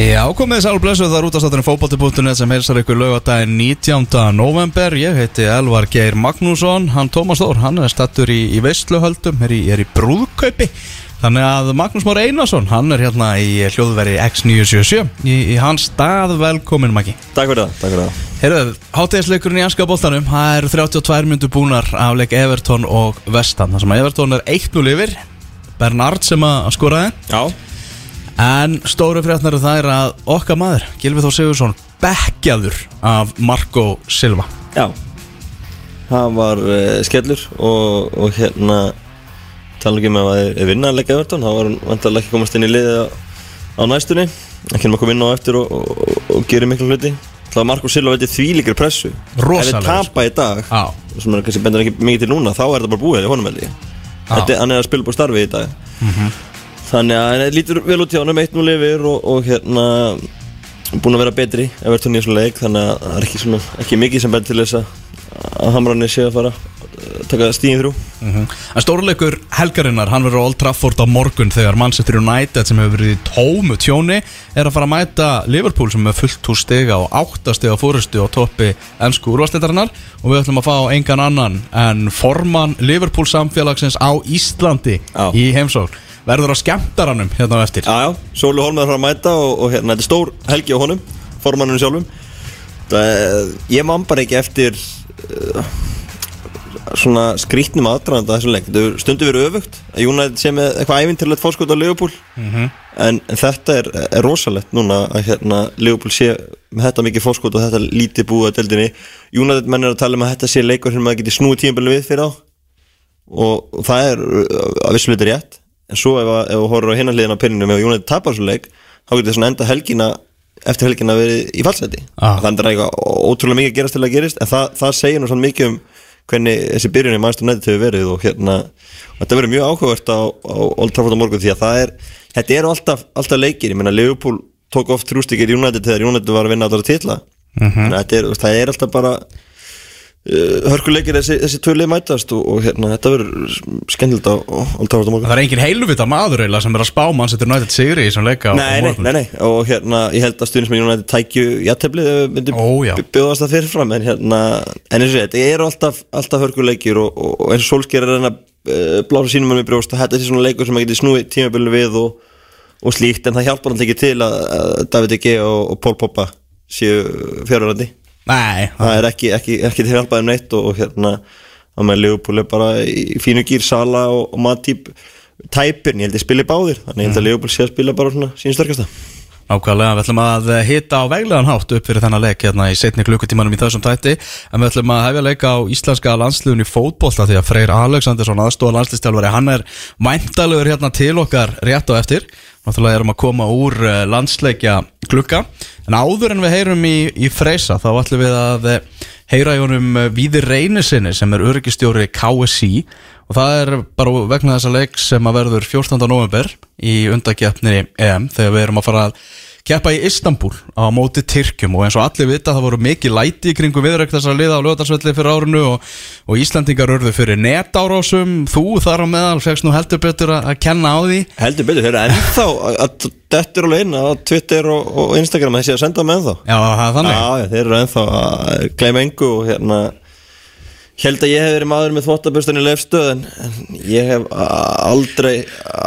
Já, komið þess alblessu þar út á státtunum fótbolti.net sem heilsar ykkur laugadaginn 19. november Ég heiti Elvar Geir Magnússon, hann Tómas Þór, hann er stattur í, í veistluhöldum, er í, er í brúðkaupi. Þannig að Magnús Már Einarsson, hann er hérna í hljóðveri X977 í, í hans stað, velkomin Maggi. Takk fyrir það, takk fyrir það. Heyrðu, hátegisleikurinn í anska bóltanum, það eru 32 myndu búnar af leik Everton og Vestan Það sem að Everton er 1-0 yfir, Bernard sem að skoraði. Já, En stóru fréttnar er það er að okkar maður, Gilvi Þór Sigursson, bekkjaður af Marco Silva. já. Það var uh, skellur og, og hérna tala ekki með að það er vinnanleika Evertón þá var hann vantarlega ekki komast inn í liði á, á næstunni. Ekki nema að koma inn á eftir og, og, og, gera miklu hluti. Það var Marko Silva veitir því líkir pressu. Rosalegur. Ef þið tapa í dag Já. sem er kannski bendur ekki mikið til núna þá er þetta bara búið í honum Hann er að spila búið starfi í dag Þannig að hann lítur vel út hjá hann um 1-0 yfir og, og hérna búin að vera betri Evertón í þessum leik. Þannig að það er ekki, svona, ekki mikið sem bendur til þess að Hamrarni sé að fara að taka stíðin þrjú. En stórleikur helgarinnar, hann verður á Old Trafford á morgun þegar Manchester United sem hefur verið í tómu tjóni er að fara að mæta Liverpool sem er fullt úr stiga og áttastega fórustu á toppi ennsku úrvasteitarinnar og við ætlum að fá engan annan en formann Liverpool samfélagsins á Íslandi Já. í heimsókn verður á skemmtaranum hérna á eftir. Já, já, Sóli Holm er að fara að mæta og, og hérna, þetta er stór helgi á honum formannunum sjálfum. Það, ég man bara ekki eftir uh, svona skrítnum aðdraðanda þessum leik. Þetta hefur stundum verið öfugt United sé með eitthvað ævintilegt fórskot á Liverpool. En, en þetta er, er rosalegt núna að hérna, Liverpool sé með þetta mikið fórskot og þetta lítið búið að deildinni. United menn er að tala um að þetta sé leikur sem maður geti snúið tímabili við fyrir á og, það er uh, að vissuleiti rétt en svo ef, að- ef þú horfður á hinna hliðina á pinninu með United tapar svo leik þá getur svona enda helgina eftir helgina verið í fallseti. Ah. þannig er eitthvað ótrúlega mikið að gerast til að gerist en það, það segir nú svona mikið um hvernig þessi byrjun í Manchester United hefur verið og hérna og þetta verður mjög áhugavert á, á Old Trafford á morgun því að það er þetta eru alltaf, alltaf leikir, ég meina Liverpool tók oft þrjústikir í United þegar United var að vinna alltaf titla. Mm þetta er, það er alltaf bara hörkuleikir þessi, þessi tvö lið mætast og, og hérna, þetta verður skemmtilegt á morgun. Það er engin heiluvita maður eiginlega sem er að spá Manchester United sigri í þessum leika Nei, nei, nei, nei, og hérna, ég held að með United tækju jætteflið ef við myndum bjóðast það fyrirfram en hérna, en eins og þetta eru alltaf, alltaf hörkuleikir og, og, og eins og Solskjær er að reyna uh, blása sínum með brjóst og þetta er svona leikur sem að geti snúið tímabilinu við og, og slíkt en það hjálpar alltaf ekki til að, að David Ege og, Paul Poppa séu fjárverandi Nei, það er ekki, ekki, ekki til hjálpaðum neitt og, og hérna að með Leopold er bara í fínu gýr Sala og, og Matip tæpir, en ég held ég spili báðir þannig ég held að Leopold sé að spila bara svona sín sterkasta. Nákvæmlega, við ætlum að hita á veglegan hátt upp fyrir þennan leik hérna í setni klukkutímanum í þessum tætti en við ætlum að hefja leika á íslenska landsliðun í fótbolta því að Freyr Alexandersson aðstóða landslistjálfari, hann er væntalugur hérna til okkar rétt á eftir náttúrulega erum að koma úr eh, landsleikja klukka en áður en við heyrum í, í Freysa þá ætlum við að eh, heyra í honum eh, Víðir Reynisinni sem er öryggistjóri KSI og það er bara vegna þessa leik sem að verður 14. november í undakjapni EM þegar við erum að fara að keppa í Istanbul á móti Tyrkjum og eins og allir vita það voru mikið læti í kringum viðrögg þessar liða á lögadagsvelli fyrir árunu og, og Íslandingar örðu fyrir netárásum. Þú þar á meðal fegst nú heldur betur að, að kenna á því. Heldur betur, þeir eru ennþá að dettur alveg inn á Twitter og, og Instagram þessi að senda með ennþá. Já, það er þannig. Já, þeir eru ennþá að gleyma engu og hérna held að ég hef verið maður með þvóttabörstan í lefstöð en, ég hef aldrei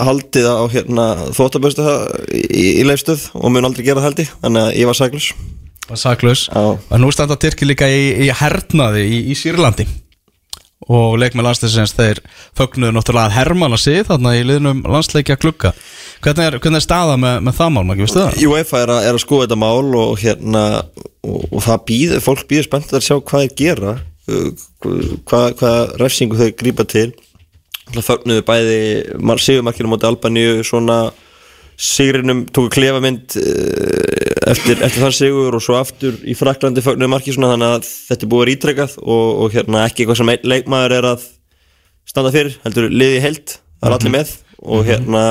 haldið á hérna þvóttabörsta í, í lefstöð og mun aldrei gera það held ég þannig að ég var saglus var saklaus. Já. og nú standa Tyrki líka í, í hernaði í, í Sýrlandi. Og leikmenn landsleisins þeir fögnuðu náttúrulega að hermana sig þarna í liðnum landsleikja klukka hvernig er, hvernig er staða með, með það mál, maður ekki veistu það? UEFA er að, er að skoða þetta mál og hérna og, og það býð, fólk býður spennt að sjá hvað þeir gera uh, hvað, hvað refsingu þau grípa til. Það fögnuðu bæði sigumarkinu móti Albaníu svona sigrinum tóku klefamynd eh, eftir, eftir þann sigur og svo aftur í Fraklandi fögnuðu marki svona þannig að þetta er búið að vera ítrekkað og, og hérna ekki eitthvað sem leikmaður er að standa fyrir, heldur liði heilt það er allir með og hérna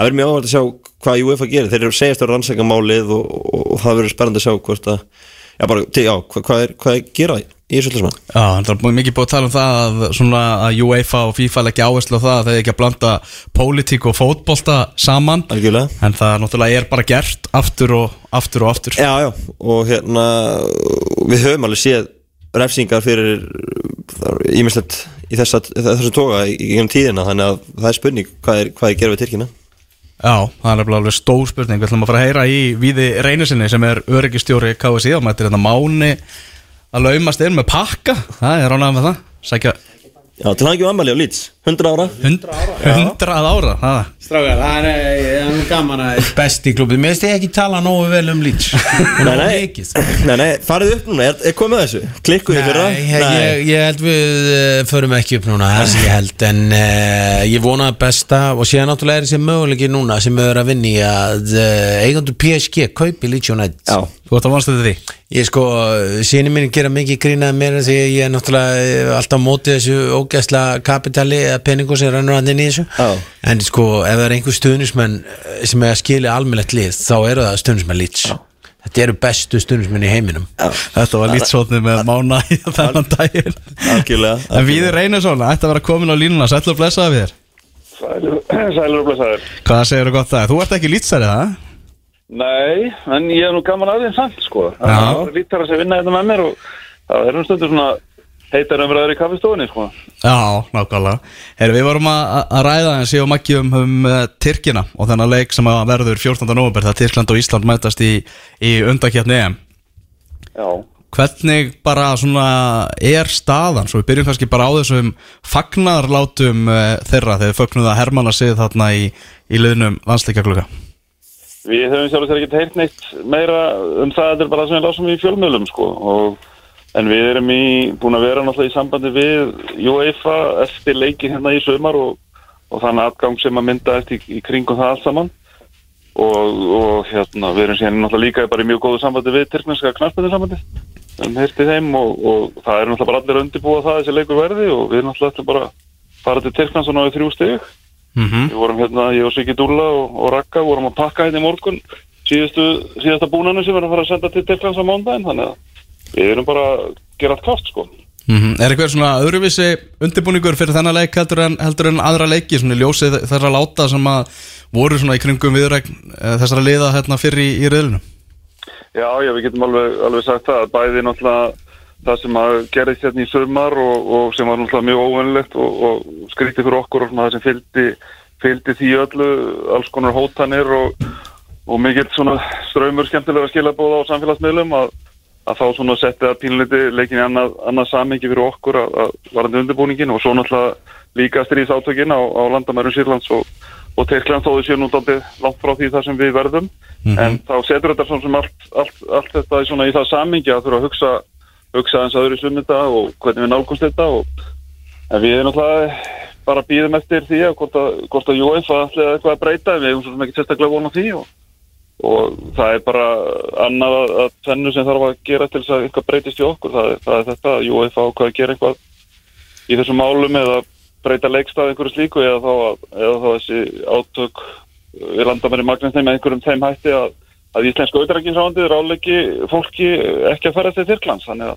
það verður mjög áhverð að sjá hvað UEFA gerir. Þeir eru segjast að rannsaka málið og, og, og það verður spennandi að sjá hvort að já, bara, já, hvað, hvað, er, hvað er gera í þessu öllu saman Já, það er mikið búið að tala um það að, svona, að UEFA og FIFA leggja áherslu á það að þeir ekki að blanda pólitík og fótbolta saman. Algjörlega. En það náttúrulega er bara gert aftur og aftur og aftur. Já, já, og hérna við höfum alveg séð refsingar fyrir ímislegt í þessum toga í gegnum tíðina þannig að það er spurning hvað er, hvað er gerð við Tyrkina Já, það er alveg stór spurning. Við ætlum að fara að heyra í Víði Reynisinni sem er öryggistjóri KSI og mættir hérna máni að laumast inn með pakka. Það er ránað með það. Sækja Já, til hann ekki ammali á Leeds, 100 ára? Hund, hundrað ára það. Strákar, það er, það er gaman að besti klubbi Mér finnst ég ekki tala nógu vel um Leeds. Nei, nei, nei, nei, farið upp núna, er, er komið að þessu? Klikkuðu fyrra? Nei, ég, ég, ég held við uh, förum ekki upp núna, það sem ég held En uh, ég vona að besta Og síðan náttúrulega er þessi möguleiki núna sem við erum að vinni að uh, eigandur PSG kaupi Leeds United. Já, Þú ert að vonast þetta því? Ég sko, síni mín gera mikið grínað mér því að ég er náttúrulega eh, alltaf á móti þessu ógæsla kapitali eða peningu sem rannur hann inn í þessu Já. en sko, ef það er einhver stuðnismenn eh, sem er að skilja almennlegt lið þá eru það stuðnismenn lits Þetta eru bestu stuðnismenn í heiminum Þetta var lítshóttni með mána í þennan daginn En Víði Reynisson ætti að vera komin á línuna Sætlu og blessaði við þér Sælur, sælur og blessaður. Hvað segir þú gott það? Þú ert ekki lýtsari það? Nei, en ég er nú gaman að þeim samt, sko. Það er lítar að sé vinna þetta með mér og það er um stundur svona heitar umræður í kaffistofunni, sko. Já, nákvæmlega Heru, Við vorum að, að ræða en séum ekki um, um uh, Tyrkina og þennan leik sem að verður 14. november það Tyrkland og Ísland mætast í, í undakjarni EM Já. Hvernig bara svona er staðan, svo við byrjum kannski bara á þessum fagnarlátum uh, þeirra þegar þið fögnuðu að sig þarna í, í liðnum landsleikakluga Við höfum sjálf sér ekki heyrt neitt meira um það, þetta er bara við lásum í fjölmjölum, sko. Og, en við erum í, búin að vera náttúrulega í sambandi við UEFA eftir leiki hérna í sömar og, og þannig aðgang sem að mynda eftir í, í kringum það allt saman. Og, og hérna, við erum síðan náttúrulega líka bara í mjög góðu sambandi við Tyrknarska knarspöðu sambandi. Um heyrti þeim og, og það er náttúrulega bara allir undirbúa það þessi leikur verði og við náttúrulega ætlum bara að fara til Tyrklands og náðu þrjú stig. mm Við vorum hérna, ég og Siggi Dúlla og, Rakka vorum að pakka hérna í morgun síðustu, síðasta búnanu sem við erum að fara að senda til Tyrklands á mándaginn þannig að við erum bara að gera allt klárt sko. Er eitthvað svona öðruvísi undirbúningur fyrir þennan leik heldur en, heldur en aðra leiki? Svona ljósið þeirra láta sem að voru svona í kringum viðrækn þessara liða hérna fyrir í, í riðlunum Já, já, við getum alveg, alveg sagt það að bæði náttúrulega það sem að gerðist hérna í sömar og, og sem var náttúrulega mjög óvennilegt og, og skrítið fyrir okkur og svona það sem fylgdi, fylgdi því öllu alls konar hótanir og, og mikill svona ströymur skemmtilega skilabóða á samfélagsmiðlum að, að þá svona setti það pínleiti leikin í annað, annað samingi fyrir okkur að, að varandi undirbúningin og svo náttúrulega líka stríðsátökin á, á landamærum Sýrlands og, og Tyrkland þó þau séu nú daldið langt frá því það sem við verðum. En þá setur þetta svona sem allt, allt, allt þetta í svona í það samingi að þurfa að hugsa hugsa eins aður í sunnunda og hvernig við nálgumst þetta og en við erum náttúrulega bara býðum eftir því að hvort að, að UEFA ætli eitthvað að breyta. Við hefum svo sem ekki sérstaklega vona því og, og það er bara annað að, að tvennu sem þarf að gera til þess að eitthvað breytist í okkur. Það er, það er þetta að UEFA ákvað að gera eitthvað í þessum málum eða breyta leikstað einhverju slíku eða þá, að, eða þá þessi átök við landamæri magninsnei með einhverjum þeim hætti að að íslensku auðrækinsrándið ráleiki fólki ekki að fara til Tyrklands. Að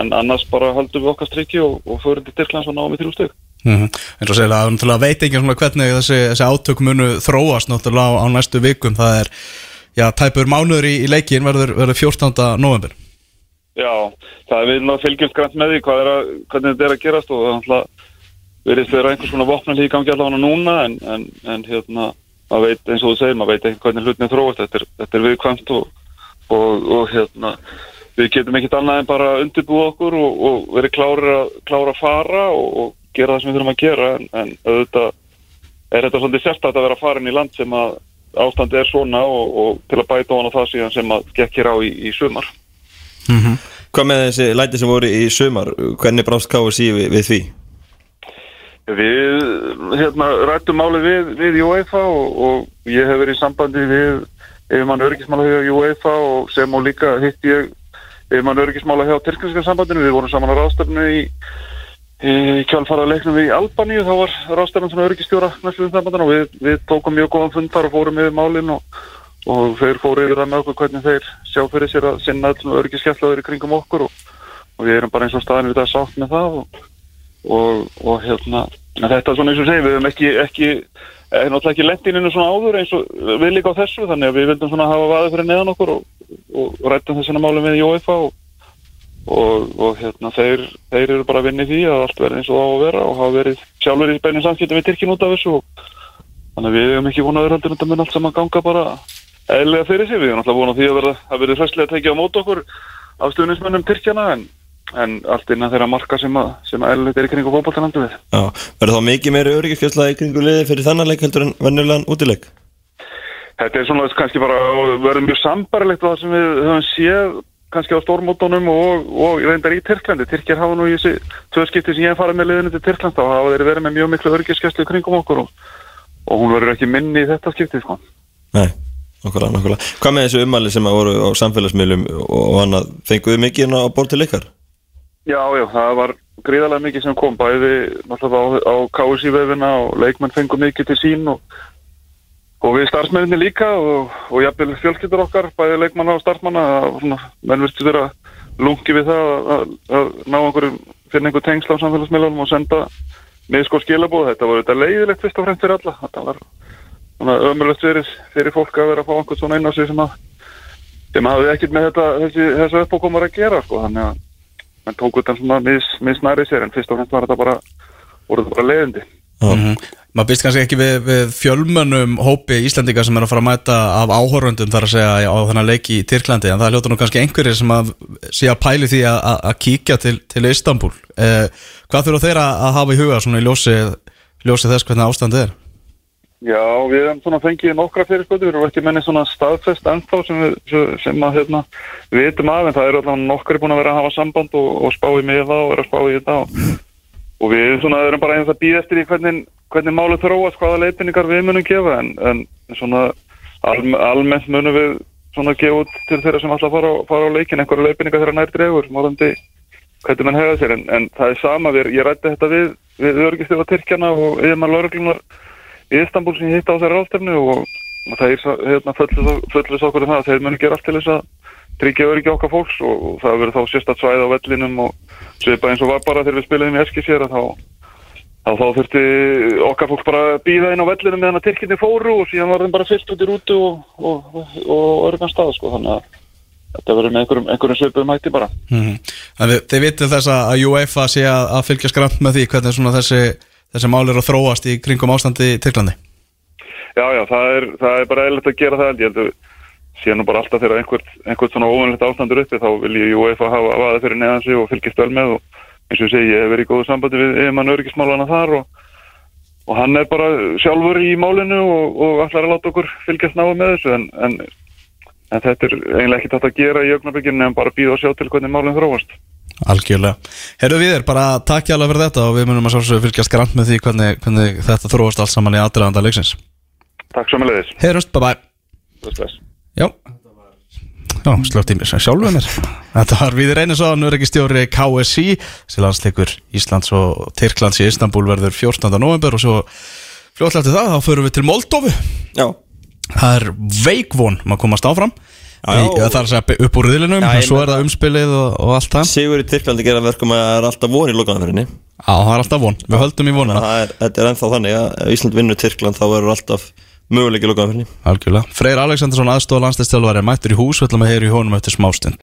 en annars bara höldum við okkar strikki og, og förum til Tyrklands og náum við þrjú stygg mm -hmm. En svo segir það, náttúrulega veit ekki hvernig þessi, þessi átök munu þróast náttúrulega á næstu vikum. Það er, já, tæpur mánuður í, í leikin verður, verður 14. november Já, það er við náttúrulega fylgjumst grænt með því er að, hvernig þetta er að gerast og það er náttúrulega verið vera einhvers konar vopnalík gangi allavega núna en, en, en hérna maður veit eins og þú segir, maður veit ekki hvernig hlutin er þróast, þetta er, þetta er viðkvæmt og, og, og hérna við getum ekkert annað en bara undirbúa okkur og, og verið klára að fara og gera það sem við þurfum að gera en, en auðvitað er þetta svolítið sérstætt að vera farin í land sem að ástandi er svona og, og til að bæta ofan á það síðan sem að gekk hér á í, í sumar Hvað með þessi læti sem voru í sumar hvernig brást KSI við, við því? Við hérna, rættum málið við, við UEFA og, og ég hef verið í sambandi við yfirmann örgismála hjá UEFA og sem og líka hitt ég yfirmann örgismála hjá Tyrklandska sambandinu. Við vorum saman á ráðstöfnu í, í kjálfara leiknum við í Albaníu. Þá var ráðstöfnum svona örgistjóra við sambandinu og við, við tókum mjög góðan fund þar og fórum yfir málinn og, og þeir fóru yfir það með okkur hvernig þeir sjá fyrir sér að sinna öllum örgiskeflaður í kringum okkur og, og við erum bara eins og staðin við þetta sátt með það og, og, hérna þetta er svona eins og segir, við höfum ekki, ekki er náttúrulega ekki lendininu svona áður eins og við líka á þessu, þannig að við vildum svona hafa vaðið fyrir neðan okkur og, rættum þessina máli með Jóifa og, og, og hérna þeir, þeir eru bara að vinna í því að allt verði eins og það á að vera og hafa verið sjálfur í beinin samskiptum við Tyrkin út af þessu og þannig að við hefum ekki vonað verðaldur þetta mun allt saman ganga bara eðlega fyrir sig, við hefum alltaf vonað því að verða að verði hræslega að tekja á mót okkur af stuðnismönnum Tyrkjana en, en allt innan þeirra marka sem að, sem að eðlilegt er í kringu fótballtalandu við Já, verður þá mikið meiri öryggiskesla í kringu liði fyrir þannan leik heldur en venjulegan útileik? Þetta er svona kannski bara verður mjög sambarlegt það sem við höfum séð kannski á stórmótonum og, og reyndar í Tyrklandi. Tyrkjar hafa nú í þessi tvö skipti sem ég farið með liðinu til Tyrkland þá hafa þeir verið með mjög miklu örgiskeslu kringum okkur og, og hún verður ekki minni í þetta skipti sko. Nei, okkurlega, okkurlega. Hvað með þessu umæli sem að voru á samfélagsmiðlum og annað, fenguðu mikið inn á bór til ykkar? Já, já, það var gríðarlega mikið sem kom bæði náttúrulega á, á KSI-vefina og leikmenn fengu mikið til sín og Og við starfsmenninni líka og, og jafnvel fjölskyldur okkar, bæði leikmanna og starfsmanna, svona, menn virtu vera lungi við það að, að, að ná einhverjum, finna einhver tengsla á samfélagsmiðlunum og senda miðsko skilabóð. Þetta var þetta leiðilegt fyrst og fremst fyrir alla. Þetta var svona ömulegt fyrir, fyrir fólk að vera að fá einhvern svona inn á sig sem að, sem hafði ekkert með þetta, þessi, þessu uppákomar að gera, sko. Þannig að mann tók þetta svona mis, misnæri sér en fyrst og fremst var þetta bara, voru þetta bara leiðindi. Mm Maður býst kannski ekki við, við fjölmönnum hópi Íslandinga sem er að fara að mæta af áhorfundum þar að segja á þennan leiki í Tyrklandi en það hljóta nú kannski einhverjir sem að sé að pæli því að, að, að kíkja til, til Istanbul. Eh, Hvað þurfa þeirra að hafa í huga svona í ljósi, ljósi þess hvernig ástandið er? Já, við hefum svona fengið nokkra fyrirspötu, við erum ekki menni svona staðfest ennþá sem, við, sem að hérna, við veitum af en það eru alltaf nokkri búin að vera að hafa samband og, og spá í mig það og vera að spá í þetta og, og við svona erum bara einhvers að býða eftir í hvernig hvernig máli þróast, hvaða leifinningar við munum gefa en, en svona alm, almennt munum við svona gefa út til þeirra sem alltaf fara á, fara á leikin einhverja leifinningar þeirra nær dregur morandi hvernig mann hefða sér en, en það er sama, við, ég rætti þetta við við örgistöfa Tyrkjana og yfirmann lauruglunar í Istanbul sem hitt á þeirra áltefnu og, og það er hérna, fullus okkur um það að þeir munum gera allt til þess að tryggja öryggi okkar fólks og, það verður þá sérstatt svæð á vellinum og svipa eins og var bara þegar við spilum í Eskisjera þá þá þá þurfti okkar fólk bara býða inn á vellinu meðan að Tyrkinni fóru og síðan var þeim bara fyllt út í rútu og, og, og, og örgan stað sko þannig að þetta verður með einhverjum, einhverjum svipum hætti bara. Mm -hmm. Þannig þið vitið þess að UEFA sé að, að fylgja skramt með því hvernig svona þessi, þessi mál er að þróast í kringum ástandi í Tyrklandi? Já, já, það er, það er bara eðlert að gera það ég heldur síðan nú bara alltaf þegar einhvert, einhvert svona óvanlegt ástandur uppi þá vil ég UEFA hafa aðað fyrir neðan sig og fylgjast vel með og eins og ég segi, ég hef verið í góðu sambandi við yfirmann örgismálana þar og, og hann er bara sjálfur í málinu og, og ætlar að láta okkur fylgjast náðu með þessu en, en, en þetta er eiginlega ekki þetta að gera í ögnablikinu en bara býða og sjá til hvernig málinn þróast Algjörlega. Herru við er bara takk hjá alveg fyrir þetta og við munum að sjálfsögðu fylgjast grann með því hvernig, hvernig þetta þróast allt saman í aðdraðanda leiksins. Takk svo með leiðis. Heyrust, bye bye. Bless, bless. Já. Já, slögt í mér sem sjálfuð mér. Þetta var Víður Einarsson, nörgistjóri KSI sem landsleikur Íslands og Tyrklands í Istanbul verður 14. november og svo fljóðlega til það, þá förum við til Moldovu Já. Það er veikvon maður komast áfram. Já, já. Það er að segja upp úr riðlinum Já, og svo er það umspilið og, og allt það. Sigur í Tyrklandi gera verkum að það er alltaf von í lokaðanfyrinni Já, það er alltaf von, við höldum í vonina. Það er, þetta er ennþá þannig að ef Ísland vinnur Tyrkland þá verður alltaf möguleik í lokaðanfyrinni Algjörlega. Freyr Alexandersson aðstofa landslistjálfari mættur í hús, við ætlum að heyra í honum eftir smástund